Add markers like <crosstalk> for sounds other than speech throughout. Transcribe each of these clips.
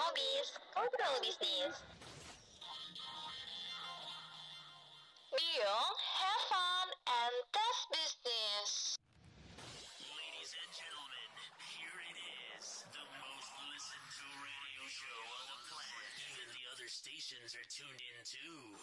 Ngobis, ngobrol bisnis. Biong, have fun and test business. Ladies and gentlemen, here it is, the most listened to radio show on the planet. Even the other stations are tuned in too.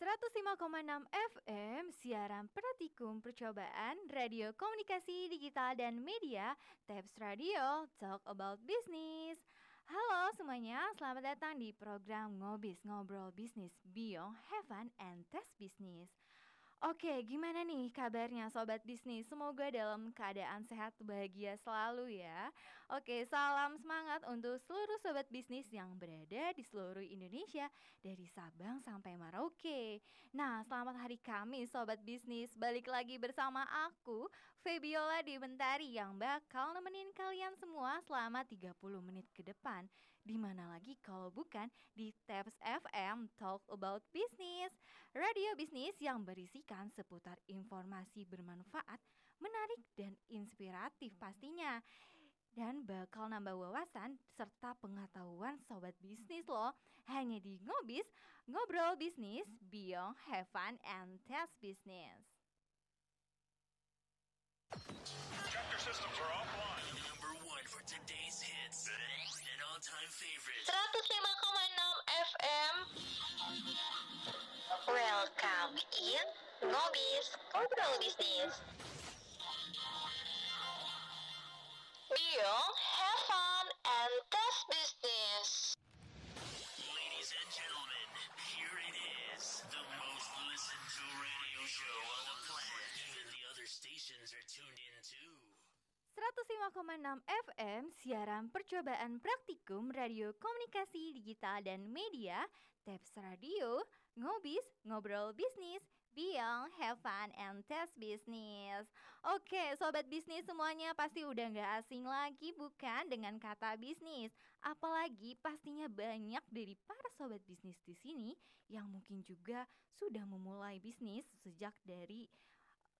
105,6 FM siaran praktikum percobaan radio komunikasi digital dan media Tabs Radio Talk About Business. Halo semuanya, selamat datang di program Ngobis Ngobrol Bisnis Beyond Heaven and Test Business. Oke, gimana nih kabarnya sobat bisnis? Semoga dalam keadaan sehat bahagia selalu ya. Oke, salam semangat untuk seluruh sobat bisnis yang berada di seluruh Indonesia dari Sabang sampai Merauke. Nah, selamat hari Kamis sobat bisnis. Balik lagi bersama aku, Febiola di Bentari yang bakal nemenin kalian semua selama 30 menit ke depan. Di mana lagi kalau bukan di Tabs FM Talk About Business, radio bisnis yang berisikan seputar informasi bermanfaat, menarik dan inspiratif pastinya. Dan bakal nambah wawasan serta pengetahuan sobat bisnis loh Hanya di Ngobis, Ngobrol Bisnis, Beyond Have Fun and Test Business Chapter systems are offline. Number one for today's hits all-time favorite. 105,6 FM. Welcome in Ngobis, ngobrol bisnis. Biong, have fun and test business. Ladies and gentlemen, here it is, the most listened to radio show on the planet. Even the other stations are tuned. 105,6 FM siaran percobaan praktikum radio komunikasi digital dan media Tabs Radio. Ngobis Ngobrol Bisnis Beyond Have Fun and Test Business. Oke sobat bisnis semuanya pasti udah nggak asing lagi bukan? Dengan kata bisnis. Apalagi pastinya banyak dari para sobat bisnis di sini yang mungkin juga sudah memulai bisnis sejak dari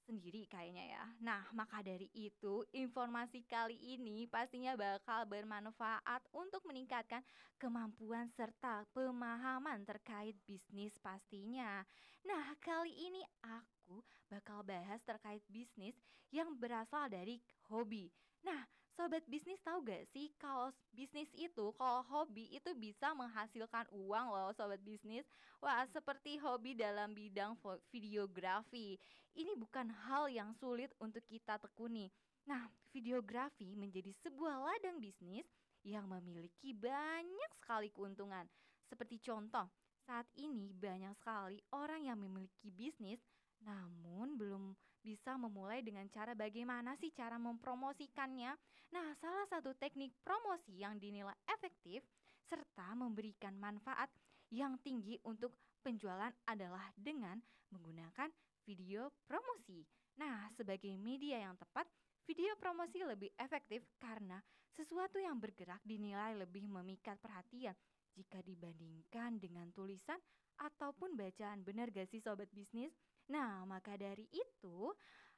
sendiri kayaknya ya. Nah, maka dari itu, informasi kali ini pastinya bakal bermanfaat untuk meningkatkan kemampuan serta pemahaman terkait bisnis pastinya. Nah, kali ini aku bakal bahas terkait bisnis yang berasal dari hobi. Nah, sobat bisnis tahu gak sih kalau bisnis itu, kalau hobi itu bisa menghasilkan uang loh sobat bisnis. Wah, seperti hobi dalam bidang videografi. Ini bukan hal yang sulit untuk kita tekuni. Nah, videografi menjadi sebuah ladang bisnis yang memiliki banyak sekali keuntungan. Seperti contoh, saat ini banyak sekali orang yang memiliki bisnis namun belum bisa memulai dengan cara bagaimana sih cara mempromosikannya. Nah, salah satu teknik promosi yang dinilai efektif serta memberikan manfaat yang tinggi untuk penjualan adalah dengan menggunakan video promosi. Nah, sebagai media yang tepat, video promosi lebih efektif karena sesuatu yang bergerak dinilai lebih memikat perhatian jika dibandingkan dengan tulisan ataupun bacaan. Benar gak sih sobat bisnis? Nah, maka dari itu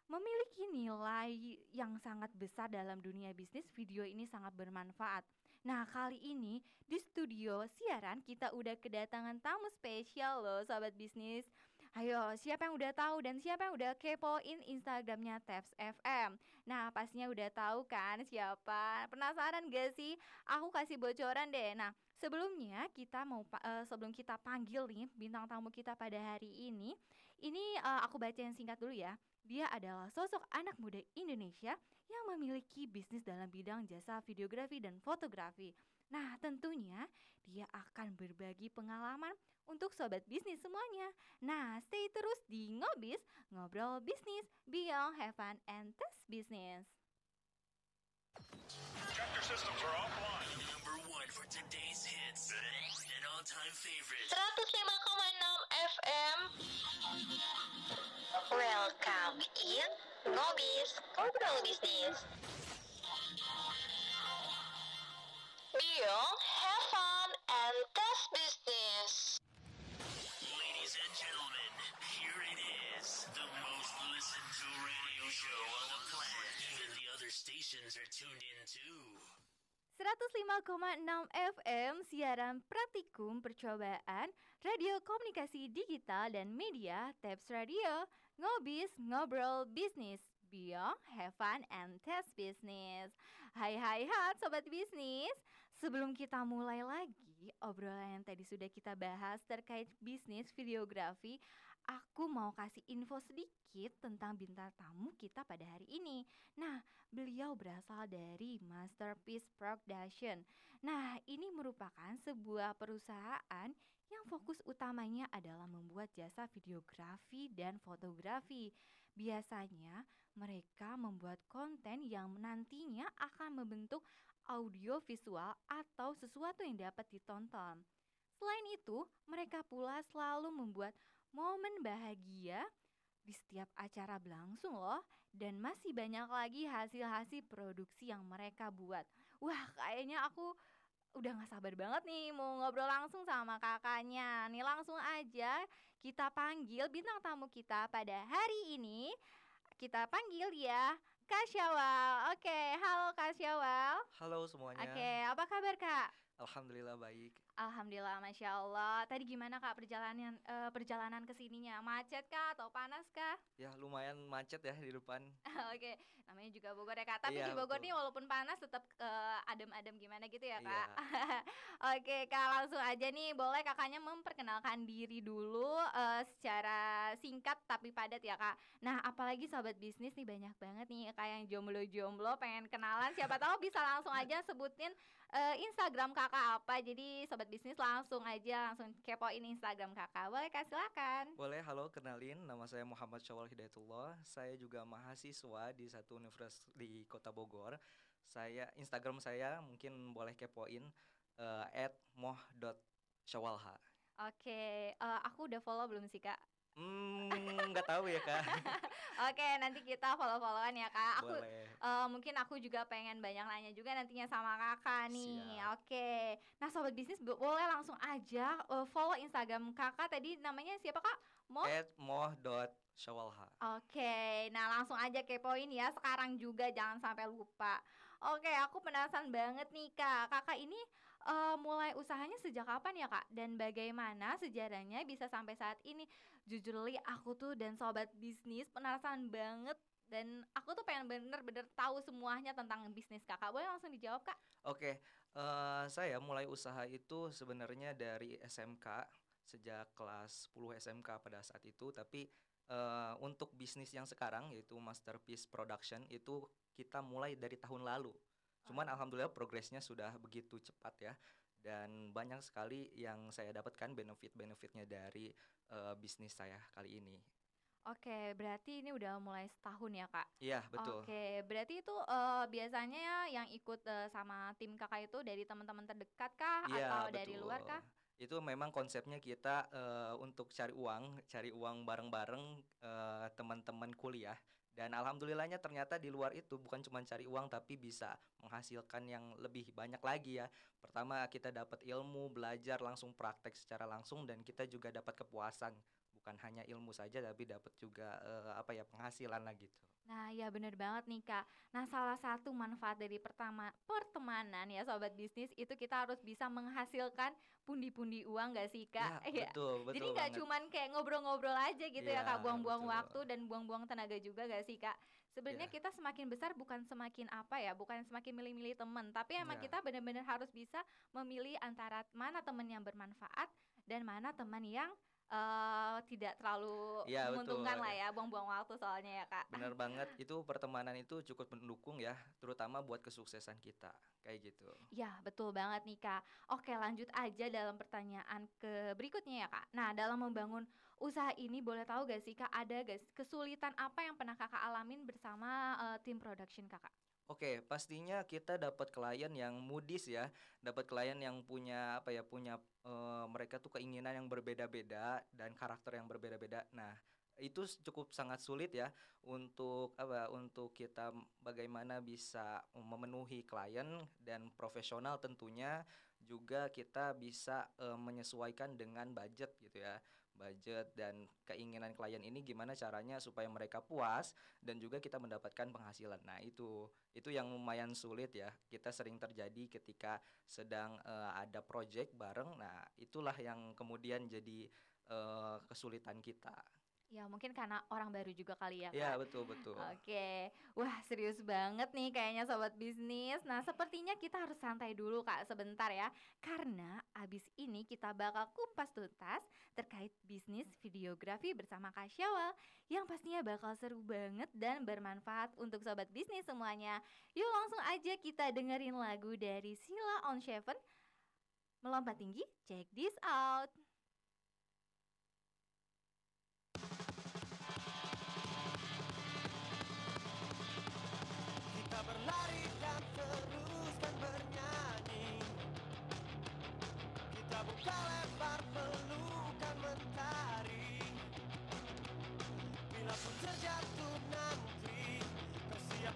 memiliki nilai yang sangat besar dalam dunia bisnis, video ini sangat bermanfaat. Nah, kali ini di studio siaran kita udah kedatangan tamu spesial loh sobat bisnis. Ayo, siapa yang udah tahu dan siapa yang udah kepoin Instagramnya Tabs FM? Nah, pastinya udah tahu kan siapa? Penasaran gak sih? Aku kasih bocoran deh. Nah, sebelumnya kita mau eh, sebelum kita panggil nih bintang tamu kita pada hari ini, ini eh, aku bacain singkat dulu ya. Dia adalah sosok anak muda Indonesia yang memiliki bisnis dalam bidang jasa videografi dan fotografi. Nah, tentunya dia akan berbagi pengalaman untuk sobat bisnis semuanya. Nah, stay terus di Ngobis, ngobrol bisnis, beyond have fun and test business. Chapter systems are offline. Number one for today's hits and all-time favorite. 105,6 FM. Welcome in Ngobis, ngobrol bisnis. Biong, have fun and test business. Ladies and gentlemen, here it is, the most listened to radio show on the planet. Even the other stations are tuned in too. 105,6 FM siaran praktikum percobaan radio komunikasi digital dan media Tabs Radio. Ngobis Ngobrol Bisnis. Beyond Have Fun and Test Business. Hai hai hai sobat bisnis. Sebelum kita mulai lagi obrolan yang tadi sudah kita bahas terkait bisnis videografi Aku mau kasih info sedikit tentang bintang tamu kita pada hari ini Nah, beliau berasal dari Masterpiece Production. Nah, ini merupakan sebuah perusahaan yang fokus utamanya adalah membuat jasa videografi dan fotografi. Biasanya, mereka membuat konten yang nantinya akan membentuk audio visual atau sesuatu yang dapat ditonton. Selain itu, mereka pula selalu membuat momen bahagia di setiap acara berlangsung loh dan masih banyak lagi hasil-hasil produksi yang mereka buat. Wah, kayaknya aku udah gak sabar banget nih mau ngobrol langsung sama kakaknya. Nih langsung aja kita panggil bintang tamu kita pada hari ini. Kita panggil ya Kak Syawal. Oke, halo Kak Syawal. Halo semuanya. Oke, apa kabar Kak? Alhamdulillah baik. Alhamdulillah, masya Allah. Tadi gimana kak perjalanan eh, perjalanan ke sininya? Macet kah atau panas kah? Ya lumayan macet ya di depan. <laughs> Oke, namanya juga Bogor ya kak. Tapi Iya, di Bogor betul. nih walaupun panas tetap eh, adem-adem gimana gitu ya Iya. kak. <laughs> Oke kak, langsung aja nih. Boleh kakaknya memperkenalkan diri dulu eh, secara singkat tapi padat ya kak. Nah, apalagi sobat bisnis nih banyak banget nih kak yang jomblo-jomblo pengen kenalan. Siapa tahu bisa langsung aja sebutin eh, Instagram kakak apa. Jadi sobat bisnis langsung aja langsung kepoin Instagram kakak. Boleh kak silakan. Boleh halo kenalin nama saya Muhammad Syawal Hidayatullah. Saya juga mahasiswa di satu universitas di Kota Bogor. Saya Instagram saya mungkin boleh kepoin eh, @moh.syawalha. Oke, eh, aku udah follow belum sih kak? Hmm, nggak tahu ya kak. <laughs> Oke, nanti kita follow-followan ya kak. Aku Boleh. eh, mungkin aku juga pengen banyak nanya juga nantinya sama kakak nih. Siap. Oke, nah sobat bisnis bo- boleh langsung aja eh, follow Instagram kakak. Tadi namanya siapa kak? Mo? @moh.syawalha. Oke, nah langsung aja kepoin ya sekarang juga jangan sampai lupa. Oke, aku penasaran banget nih kak. Kakak ini eh, mulai usahanya sejak kapan ya kak? Dan bagaimana sejarahnya bisa sampai saat ini? Jujur li aku tuh dan sobat bisnis penasaran banget dan aku tuh pengen bener-bener tahu semuanya tentang bisnis kakak. Boleh langsung dijawab kak? Oke, eh, saya mulai usaha itu sebenarnya dari SMK sejak kelas 10 SMK pada saat itu, tapi eh, untuk bisnis yang sekarang yaitu Masterpiece Production itu kita mulai dari tahun lalu. Cuman alhamdulillah progresnya sudah begitu cepat ya. Dan banyak sekali yang saya dapatkan benefit-benefitnya dari eh, bisnis saya kali ini. Oke, berarti ini udah mulai setahun ya kak? Iya, betul. Oke, berarti itu eh, biasanya yang ikut eh, sama tim kakak itu dari teman-teman terdekat kah Iya, atau dari betul. luar kah? Itu memang konsepnya kita eh, untuk cari uang, cari uang bareng-bareng eh, teman-teman kuliah. Dan alhamdulillahnya ternyata di luar itu bukan cuma cari uang tapi bisa menghasilkan yang lebih banyak lagi ya. Pertama kita dapat ilmu, belajar langsung praktek secara langsung dan kita juga dapat kepuasan. Bukan hanya ilmu saja tapi dapat juga eh, apa ya penghasilan lah gitu. Nah, ya bener banget nih kak. Nah, salah satu manfaat dari pertama pertemanan ya sobat bisnis itu kita harus bisa menghasilkan pundi-pundi uang gak sih kak? Ya, Iya. betul, betul Jadi nggak cuman kayak ngobrol-ngobrol aja gitu ya Iya, kak, buang-buang waktu dan buang-buang tenaga juga gak sih kak? Sebenarnya Iya. kita semakin besar bukan semakin apa ya, bukan semakin milih-milih teman, tapi emang Iya. kita benar-benar harus bisa memilih antara mana teman yang bermanfaat dan mana teman yang eh, tidak terlalu betul, menguntungkan lah iya. ya, buang-buang waktu soalnya ya kak. Bener <laughs> banget, itu pertemanan itu cukup mendukung ya, terutama buat kesuksesan kita, kayak gitu. Ya, betul banget nih Kak. Oke, lanjut aja dalam pertanyaan ke berikutnya ya Kak. Nah, dalam membangun usaha ini boleh tahu gak sih Kak, ada gak kesulitan apa yang pernah Kakak alamin bersama eh, tim production Kakak? Oke, pastinya kita dapat klien yang mudis ya, dapat klien yang punya apa ya, punya eh, mereka tuh keinginan yang berbeda-beda dan karakter yang berbeda-beda. Nah, itu cukup sangat sulit ya untuk apa untuk kita bagaimana bisa memenuhi klien dan profesional tentunya juga kita bisa eh, menyesuaikan dengan budget gitu ya budget dan keinginan klien ini gimana caranya supaya mereka puas dan juga kita mendapatkan penghasilan. Nah, itu itu yang lumayan sulit ya. Kita sering terjadi ketika sedang eh, ada project bareng. Nah, itulah yang kemudian jadi eh, kesulitan kita. Ya mungkin karena orang baru juga kali ya Ya, Kak. betul betul. Oke, wah serius banget nih kayaknya sobat bisnis. Nah, sepertinya kita harus santai dulu Kak sebentar ya. Karena abis ini kita bakal kumpas tuntas terkait bisnis videografi bersama Kak Syawal yang pastinya bakal seru banget dan bermanfaat untuk sobat bisnis semuanya. Yuk langsung aja kita dengerin lagu dari Sila on Seven Melompat tinggi, check this out.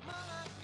Kau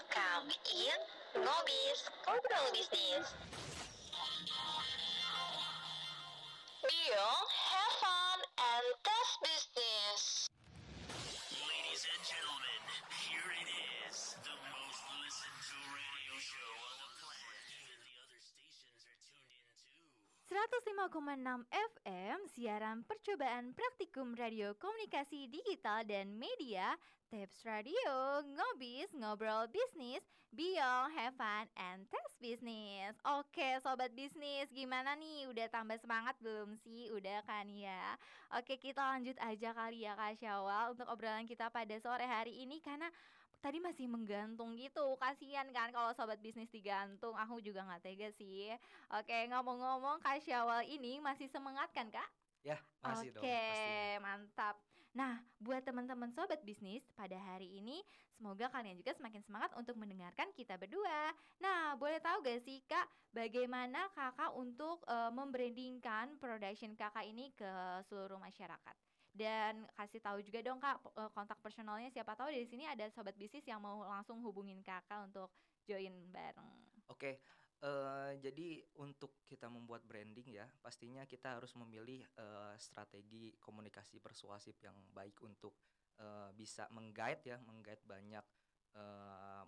Welcome in Ngobis Ngobrol Bisnis. Biong, 105,6 FM siaran percobaan praktikum radio komunikasi digital dan media Tips Radio, Ngobis, Ngobrol Bisnis, Biong, Have Fun, and Test Bisnis Oke Sobat Bisnis, gimana nih? Udah tambah semangat belum sih? Udah kan ya? Oke kita lanjut aja kali ya Kak Syawal Untuk obrolan kita pada sore hari ini Karena tadi masih menggantung gitu. Kasihan kan kalau sobat bisnis digantung. Aku juga nggak tega sih. Oke, ngomong-ngomong Kak Syawal ini masih semangat kan, Kak? Ya, masih Oke, dong pastinya. mantap. Nah, buat teman-teman sobat bisnis, pada hari ini semoga kalian juga semakin semangat untuk mendengarkan kita berdua. Nah, boleh tahu gak sih Kak, bagaimana Kakak untuk eh, membrandingkan production Kakak ini ke seluruh masyarakat? Dan kasih tahu juga dong Kak eh, kontak personalnya siapa tahu dari sini ada sobat bisnis yang mau langsung hubungin Kakak untuk join bareng. Oke, eh, jadi untuk kita membuat branding ya, pastinya kita harus memilih eh, strategi komunikasi persuasif yang baik untuk eh, bisa mengguide ya, mengguide banyak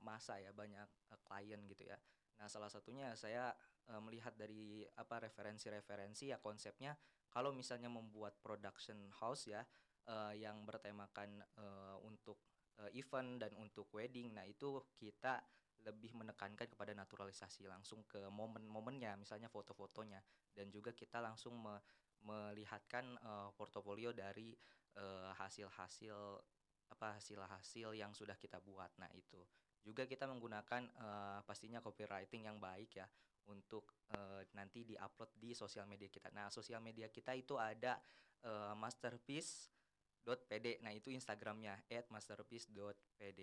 masa ya, banyak klien gitu ya. Nah, salah satunya saya melihat dari apa referensi-referensi ya konsepnya kalau misalnya membuat production house ya eh, yang bertemakan eh, untuk eh, event dan untuk wedding, nah itu kita lebih menekankan kepada naturalisasi langsung ke momen-momennya, misalnya foto-fotonya, dan juga kita langsung me- melihatkan eh, portofolio dari hasil-hasil apa hasil-hasil yang sudah kita buat. Nah itu juga kita menggunakan eh, pastinya copywriting yang baik ya untuk eh, nanti diupload di sosial media kita. Nah sosial media kita itu ada eh, masterpiece.pd. Nah itu Instagramnya @masterpiece.pd.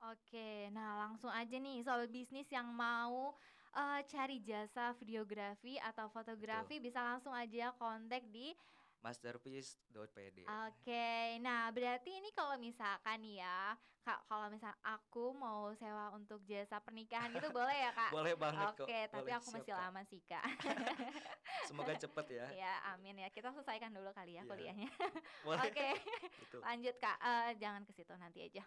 Oke, nah langsung aja nih sobat bisnis yang mau eh, cari jasa videografi atau fotografi bisa langsung aja kontak di masterpiece.pd. Oke, nah berarti ini kalau misalkan ya, Kak, kalau misal aku mau sewa untuk jasa pernikahan gitu <laughs> boleh ya, Kak? Boleh banget kok. Oke, tapi boleh, aku masih lama sih, Kak. <laughs> Semoga cepet ya. ya, amin ya. Kita selesaikan dulu kali ya Iya. kuliahnya. <laughs> Oke. Betul. Lanjut kak, Eh, jangan ke situ nanti aja.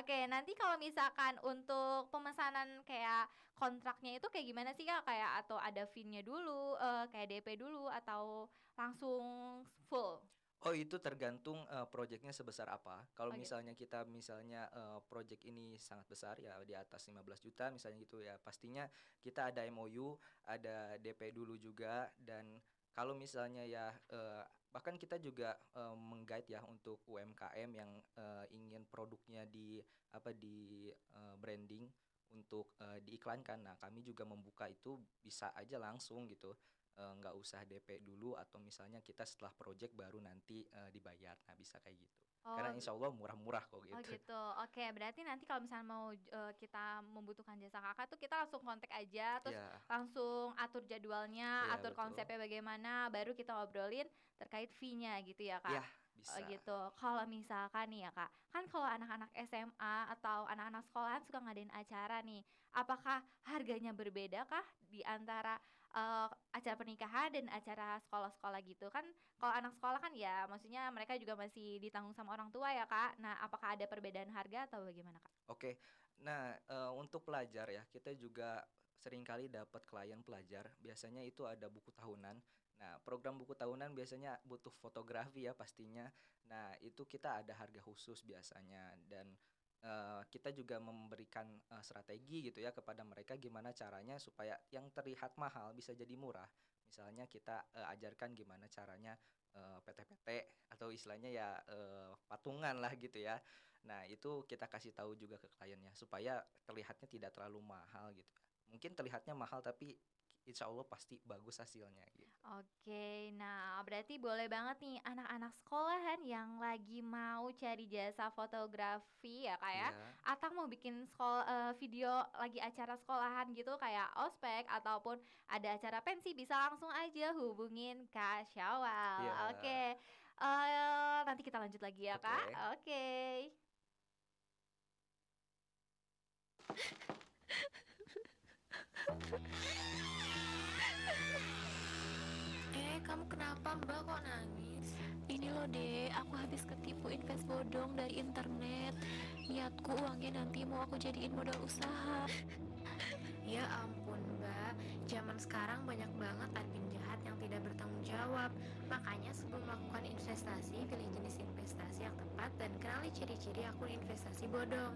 Oke, nanti kalau misalkan untuk pemesanan kayak kontraknya itu kayak gimana sih kak? Kayak atau ada fee-nya dulu, eh, kayak DP dulu atau langsung full? Oh itu tergantung eh, proyeknya sebesar apa. Kalau Oke. misalnya kita misalnya eh, proyek ini sangat besar ya di atas 15 juta misalnya gitu ya pastinya kita ada MOU, ada DP dulu juga dan kalau misalnya ya eh, bahkan kita juga eh, mengguide ya untuk UMKM yang eh, ingin produknya di apa di eh, branding untuk eh, diiklankan. Nah kami juga membuka itu bisa aja langsung gitu. Eh, nggak usah DP dulu atau misalnya kita setelah project baru nanti eh, dibayar nah bisa kayak gitu Oh, karena insya Allah murah-murah kok gitu oh gitu. Oke, berarti nanti kalau misalnya mau eh, kita membutuhkan jasa kakak tuh kita langsung kontak aja, terus ya langsung atur jadwalnya, Iya, atur betul. konsepnya bagaimana, baru kita obrolin terkait fee-nya gitu ya kak. ya bisa Oh gitu. Kalau misalkan nih ya kak, kan kalau anak-anak SMA atau anak-anak sekolahan suka ngadain acara nih, apakah harganya berbeda kah di antara eh, acara pernikahan dan acara sekolah-sekolah gitu kan? Kalau anak sekolah kan ya, maksudnya mereka juga masih ditanggung sama orang tua ya kak. Nah, apakah ada perbedaan harga atau bagaimana kak? oke nah eh, untuk pelajar ya kita juga sering kali dapat klien pelajar biasanya itu ada buku tahunan nah program buku tahunan biasanya butuh fotografi ya pastinya nah itu kita ada harga khusus biasanya dan eh, kita juga memberikan eh, strategi gitu ya kepada mereka gimana caranya supaya yang terlihat mahal bisa jadi murah misalnya kita eh, ajarkan gimana caranya PT-PT atau istilahnya ya eh, patungan lah gitu ya Nah, itu kita kasih tahu juga ke kliennya supaya terlihatnya tidak terlalu mahal gitu. Mungkin terlihatnya mahal tapi insya Allah pasti bagus hasilnya gitu. Oke, nah berarti boleh banget nih anak-anak sekolahan yang lagi mau cari jasa fotografi ya kak ya Iya. Atau mau bikin sekolah eh, video lagi acara sekolahan gitu kayak ospek ataupun ada acara pensi bisa langsung aja hubungin Kak Syawal. Iya. Oke. Eh, nanti kita lanjut lagi ya, Kak. Oke. Oke. Dek, aku habis ketipu invest bodong dari internet. Niatku uangnya nanti mau aku jadiin modal usaha. <laughs> Ya ampun mbak, zaman sekarang banyak banget admin jahat yang tidak bertanggung jawab. Makanya sebelum melakukan investasi, pilih jenis investasi yang tepat dan kenali ciri-ciri akun investasi bodong.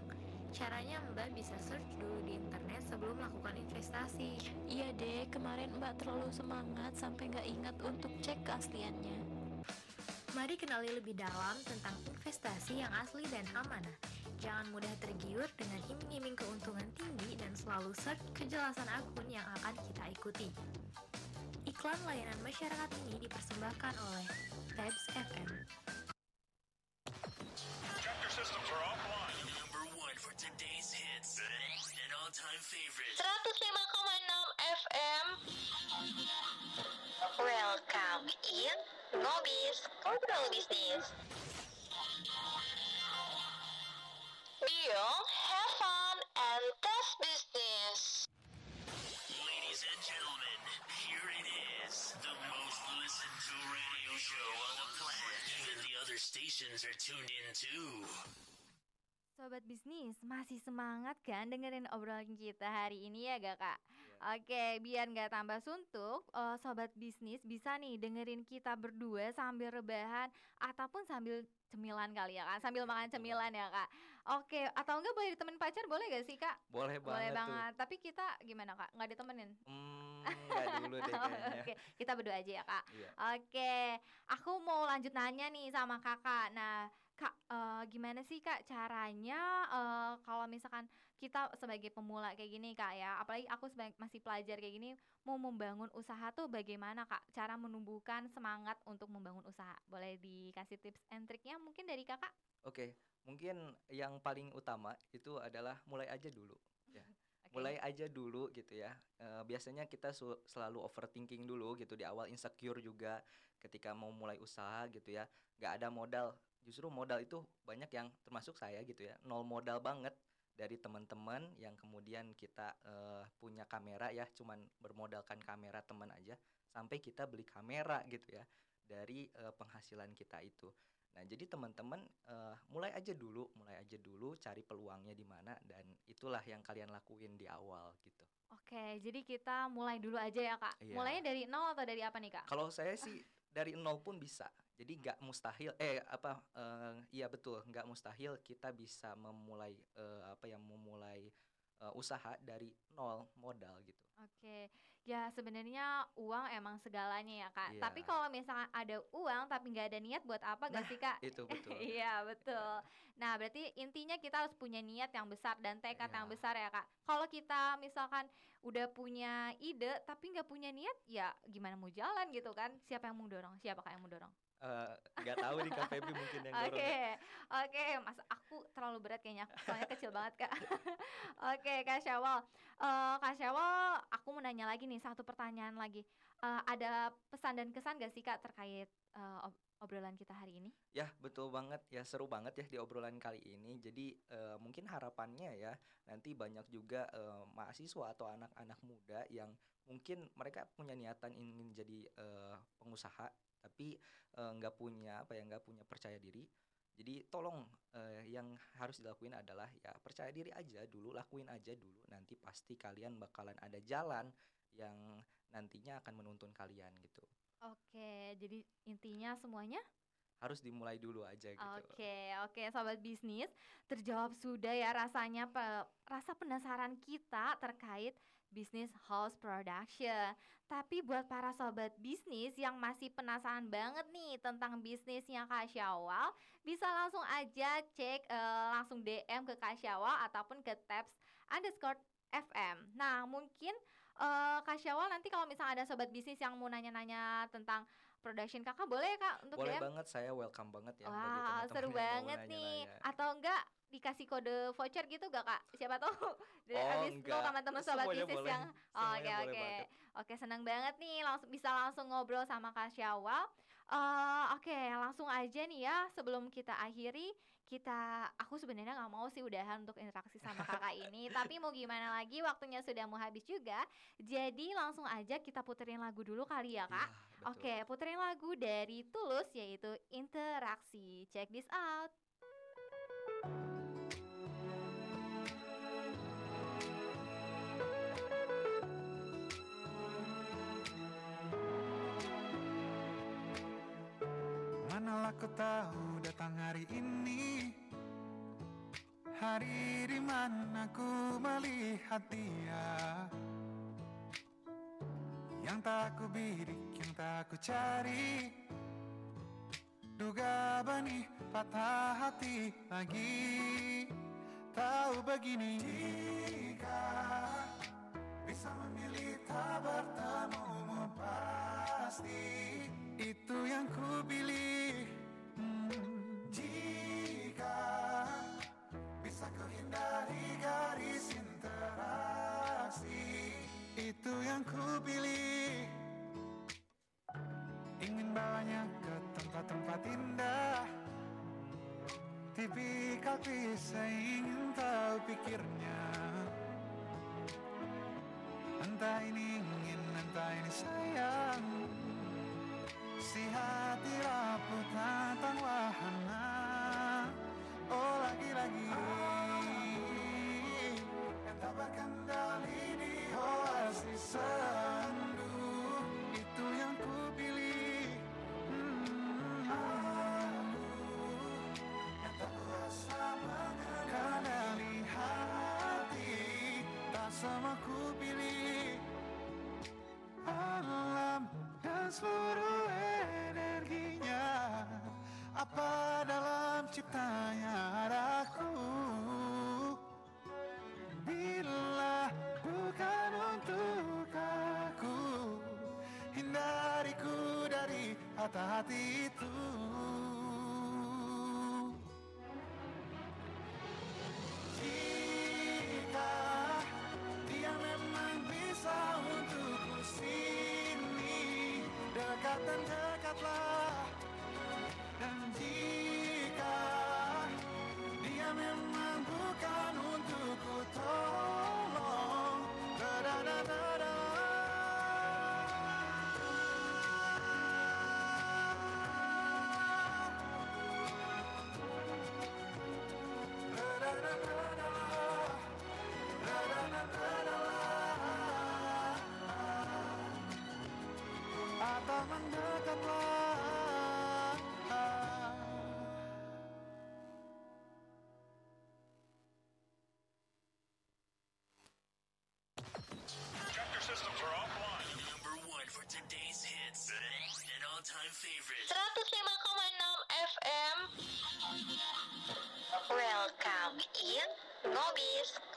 Caranya mbak bisa search dulu di internet sebelum melakukan investasi. Iya deh, kemarin mbak terlalu semangat sampai nggak ingat untuk cek keasliannya Mari kenali lebih dalam tentang investasi yang asli dan amanah Jangan mudah tergiur dengan iming-iming keuntungan tinggi dan selalu search kejelasan akun yang akan kita ikuti. Iklan layanan masyarakat ini dipersembahkan oleh Tabs FM. Chapter systems are offline. Number one for today's hits. An all-time favorite. 105,6 FM. Welcome in Ngobis Ngobrol Bisnis. Biong, have fun and test business. Ladies and gentlemen, here it is. The most listened to radio show on the planet. Even the other stations are tuned in too. Sobat bisnis, masih semangat kan dengerin obrolan kita hari ini ya gak kak? Oke, biar nggak tambah suntuk, eh, sobat bisnis bisa nih dengerin kita berdua sambil rebahan ataupun sambil cemilan kali ya kak, sambil makan cemilan ya kak. Oke, atau enggak boleh ditemenin pacar boleh gak sih kak? Boleh Boleh banget tuh. banget. Tapi kita gimana kak? Nggak ditemenin? Hmm, nggak dulu deh kayaknya. <laughs> Oke, kita berdua aja ya kak. Iya. Oke, aku mau lanjut nanya nih sama kakak. Nah, kak, eh, gimana sih kak caranya eh, kalau misalkan kita sebagai pemula kayak gini kak ya, apalagi aku sebagai masih pelajar kayak gini, mau membangun usaha tuh bagaimana kak? Cara menumbuhkan semangat untuk membangun usaha. Boleh dikasih tips and triknya mungkin dari kakak? Oke, mungkin yang paling utama itu adalah mulai aja dulu. Ya. <laughs> Oke. Mulai aja dulu gitu ya. Eh, biasanya kita selalu overthinking dulu gitu di awal insecure juga ketika mau mulai usaha gitu ya. Gak ada modal. Justru modal itu banyak yang termasuk saya gitu ya. Nol modal banget dari teman-teman yang kemudian kita eh, punya kamera ya, cuman bermodalkan kamera teman aja sampai kita beli kamera gitu ya dari eh, penghasilan kita itu. Nah, jadi teman-teman eh, mulai aja dulu, mulai aja dulu cari peluangnya di mana dan itulah yang kalian lakuin di awal gitu. Oke, jadi kita mulai dulu aja ya kak. Iya. Mulainya dari nol atau dari apa nih kak? Kalau saya sih dari nol pun bisa. Jadi nggak mustahil eh apa eh, iya betul, nggak mustahil kita bisa memulai eh, apa yang memulai eh, usaha dari nol modal gitu. Oke, ya sebenarnya uang emang segalanya ya kak. Iya. Tapi kalau misalkan ada uang tapi nggak ada niat buat apa gak sih kak? Itu <laughs> betul. Iya betul. Nah berarti intinya kita harus punya niat yang besar dan tekad yang Iya. besar ya kak. Kalau kita misalkan udah punya ide tapi nggak punya niat, ya gimana mau jalan gitu kan? Siapa yang mau dorong? Siapa kak yang mau dorong? Eh, nggak tahu nih Kak Feby mungkin yang Oke, dorong. oke, mas aku terlalu berat kayaknya, soalnya kecil banget kak. <laughs> oke, kak Syawal, Eh, kak Syawal, aku mau nanya lagi nih satu pertanyaan lagi. Eh, ada pesan dan kesan gak sih kak terkait ob- obrolan kita hari ini? Ya, betul banget. Ya, seru banget ya di obrolan kali ini. Jadi, eh, mungkin harapannya ya, nanti banyak juga eh, mahasiswa atau anak-anak muda yang mungkin mereka punya niatan ingin jadi eh, pengusaha, tapi eh, nggak punya apa ya, nggak punya percaya diri. Jadi, tolong eh, yang harus dilakuin adalah ya percaya diri aja dulu, lakuin aja dulu. Nanti pasti kalian bakalan ada jalan yang nantinya akan menuntun kalian gitu. Oke, jadi intinya semuanya Harus dimulai dulu aja gitu. Oke, oke sobat bisnis, terjawab sudah ya rasanya pe- rasa penasaran kita terkait bisnis house production. Tapi buat para sobat bisnis yang masih penasaran banget nih tentang bisnisnya Kak Syawal, bisa langsung aja cek eh, langsung DM ke Kak Syawal ataupun ke tabs underscore FM. Nah, mungkin eh, Kak Syawal nanti kalau misalnya ada sobat bisnis yang mau nanya-nanya tentang production kakak boleh ya kak untuk Boleh DM? banget, saya welcome banget ya Wah, teman-teman seru banget nih. nanya-nanya. Atau enggak dikasih kode voucher gitu gak kak? Siapa tahu dari <laughs> Oh, abis lo enggak. teman-teman sobat Semuanya bisnis boleh. yang Oh, Oke oke. Oke senang banget nih langsung bisa langsung ngobrol sama Kak Syawal. Eh, Oke langsung aja nih ya sebelum kita akhiri kita aku sebenarnya nggak mau sih udahan untuk interaksi sama <laughs> kakak ini tapi mau gimana lagi waktunya sudah mau habis juga jadi langsung aja kita puterin lagu dulu kali ya kak betul. Oke, puterin lagu dari Tulus yaitu Interaksi. Check this out. Manalah kau tahu datang hari ini Hari di mana ku melihat dia. Yang tak ku bidik, yang tak ku cari. Duga benih patah hati lagi. Begini Jika bisa memilih tak bertemu pasti. Itu yang ku pilih Jika bisa ku hindari garis interaksi Itu yang ku pilih. Ingin bawanya ke tempat-tempat indah. Tipikal kisah ingin tahu pikirnya. Entah ini ingin, entah ini sayang. Si hati rapuh dan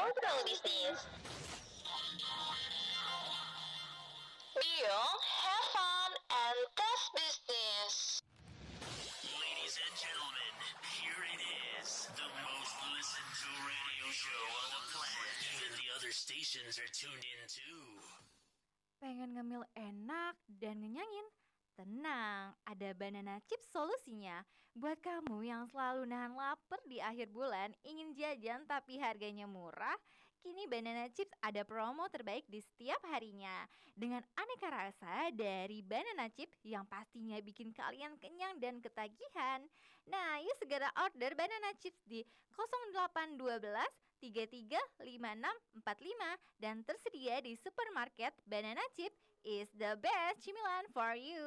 Ngobrol Bisnis. Have fun and test business. Ladies and gentlemen, here it is. The most listened to radio show on the planet. Even the other stations are tuned in too. Pengen ngemil enak dan ngenyangin? Tenang, ada banana chips solusinya. Buat kamu yang selalu nahan lapar di akhir bulan, ingin jajan tapi harganya murah, kini banana chips ada promo terbaik di setiap harinya. Dengan aneka rasa dari banana chips yang pastinya bikin kalian kenyang dan ketagihan. Nah, yuk segera order banana chips di 0812 33 5645 dan tersedia di supermarket Banana Chip is the best cemilan for you.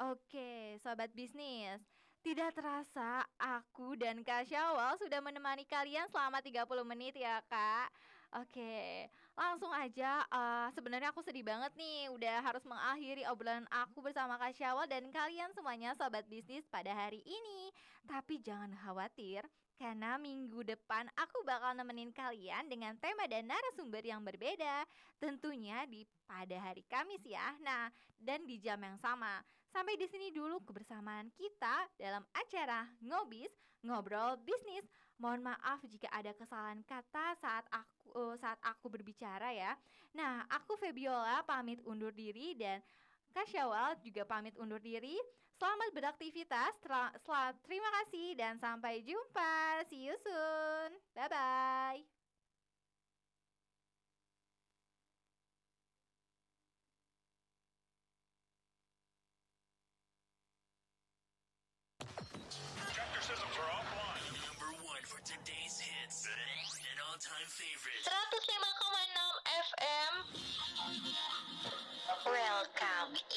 Oke, sobat bisnis. Tidak terasa aku dan Kak Syawal sudah menemani kalian selama 30 menit ya, Kak. Oke, langsung aja eh, sebenarnya aku sedih banget nih udah harus mengakhiri obrolan aku bersama Kak Syawal dan kalian semuanya sobat bisnis pada hari ini. Tapi jangan khawatir, karena minggu depan aku bakal nemenin kalian dengan tema dan narasumber yang berbeda. Tentunya di pada hari Kamis ya. Nah, dan di jam yang sama. Sampai di sini dulu kebersamaan kita dalam acara Ngobis Ngobrol Bisnis. Mohon maaf jika ada kesalahan kata saat aku eh, saat aku berbicara ya. Nah, aku Febiola pamit undur diri dan Kak Syawal juga pamit undur diri. Selamat beraktivitas. Tra- sel- terima kasih dan sampai jumpa. See you soon. Bye bye.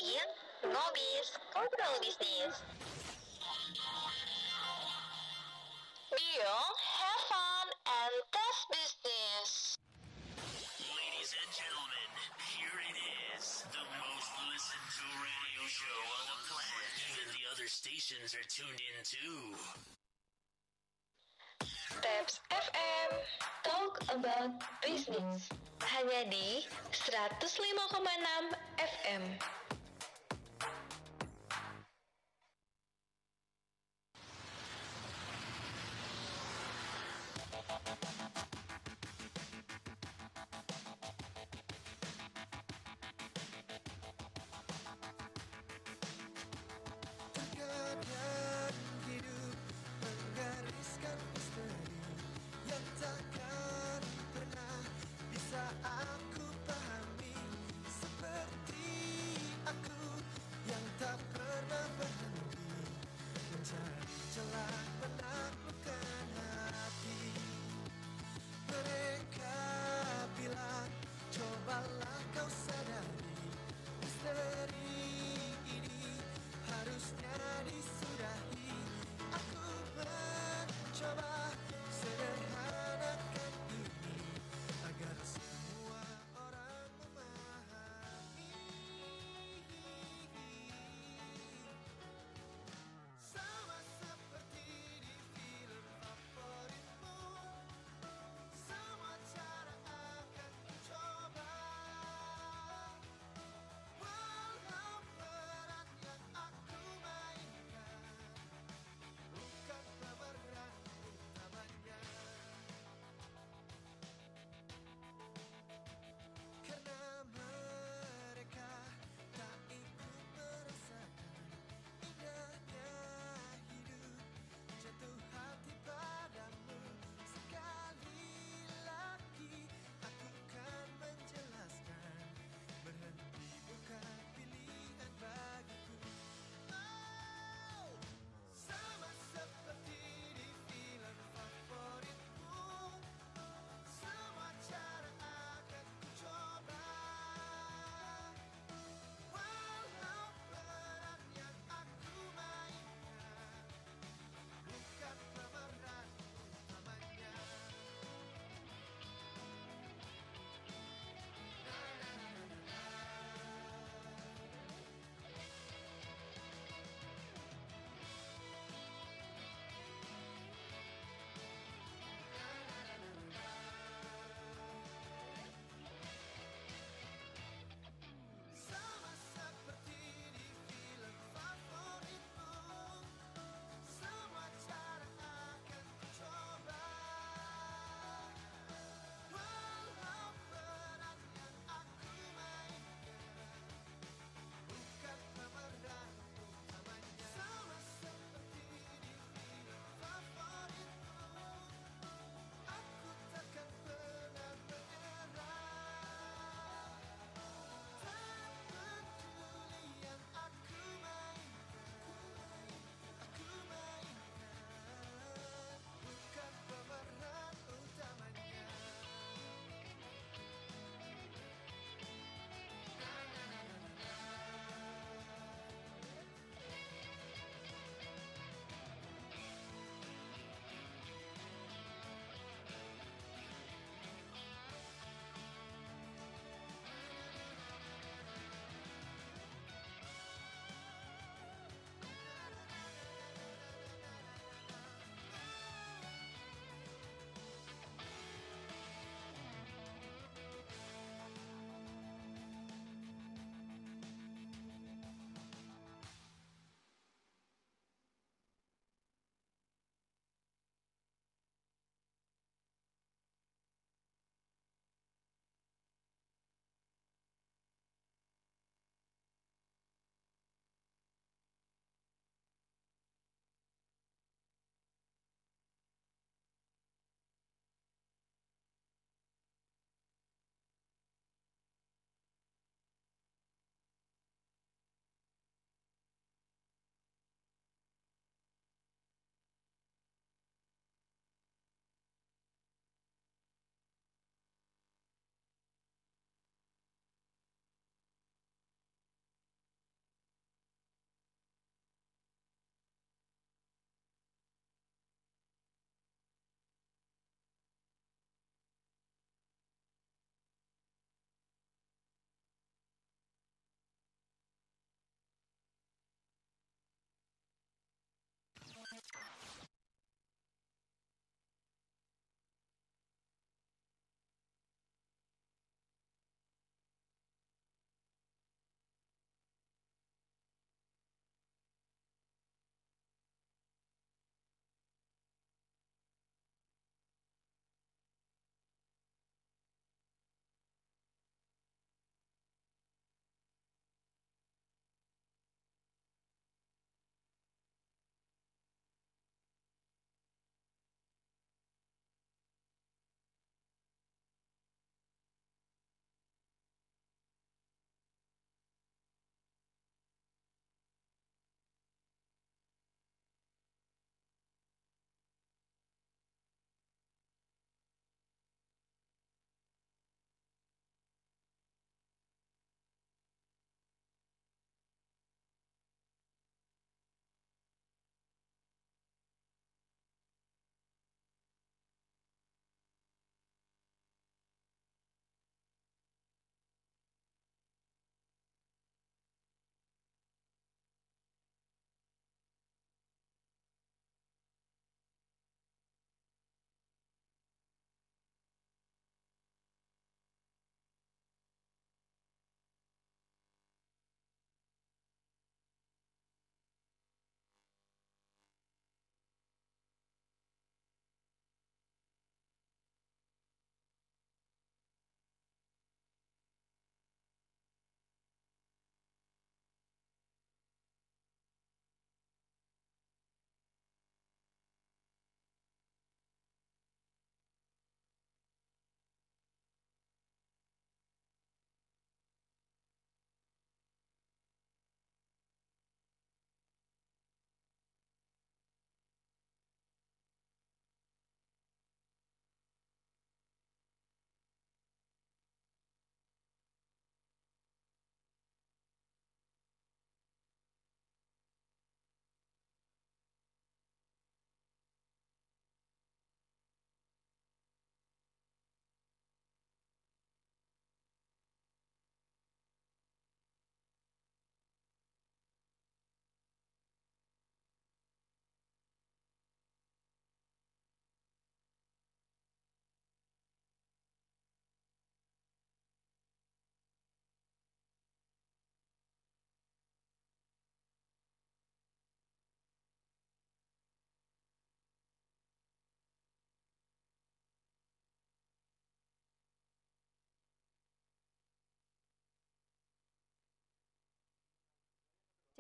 In Ngobis Ngobrol Bisnis. Biong, have fun and test business. Ladies and gentlemen, here it is. The most listened to radio show on the planet. Even the other stations are tuned in too. Tabs FM Talk about business Hanya di 105,6 FM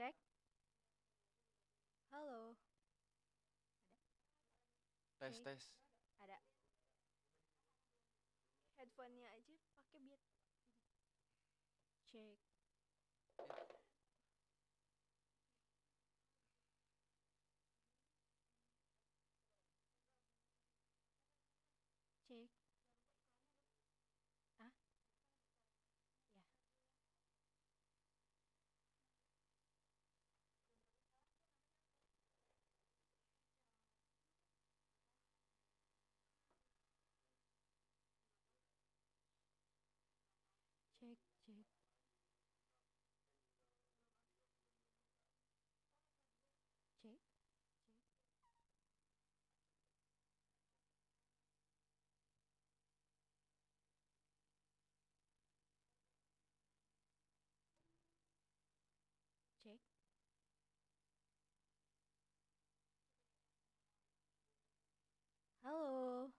cek. Halo, Tes Oke. tes. ada. Headphone-nya aja pakai biar. Cek. Halo.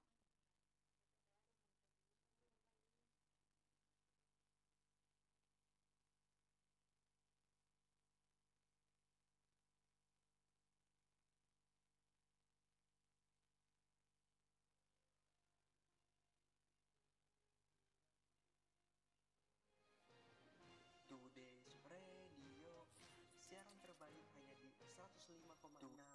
Today Super Radio Siaran terbaik hanya di 105,6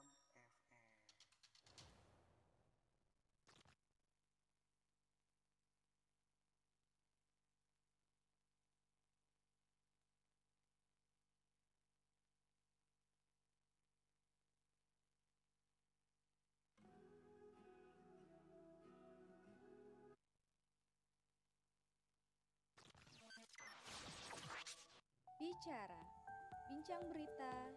Bicara, bincang berita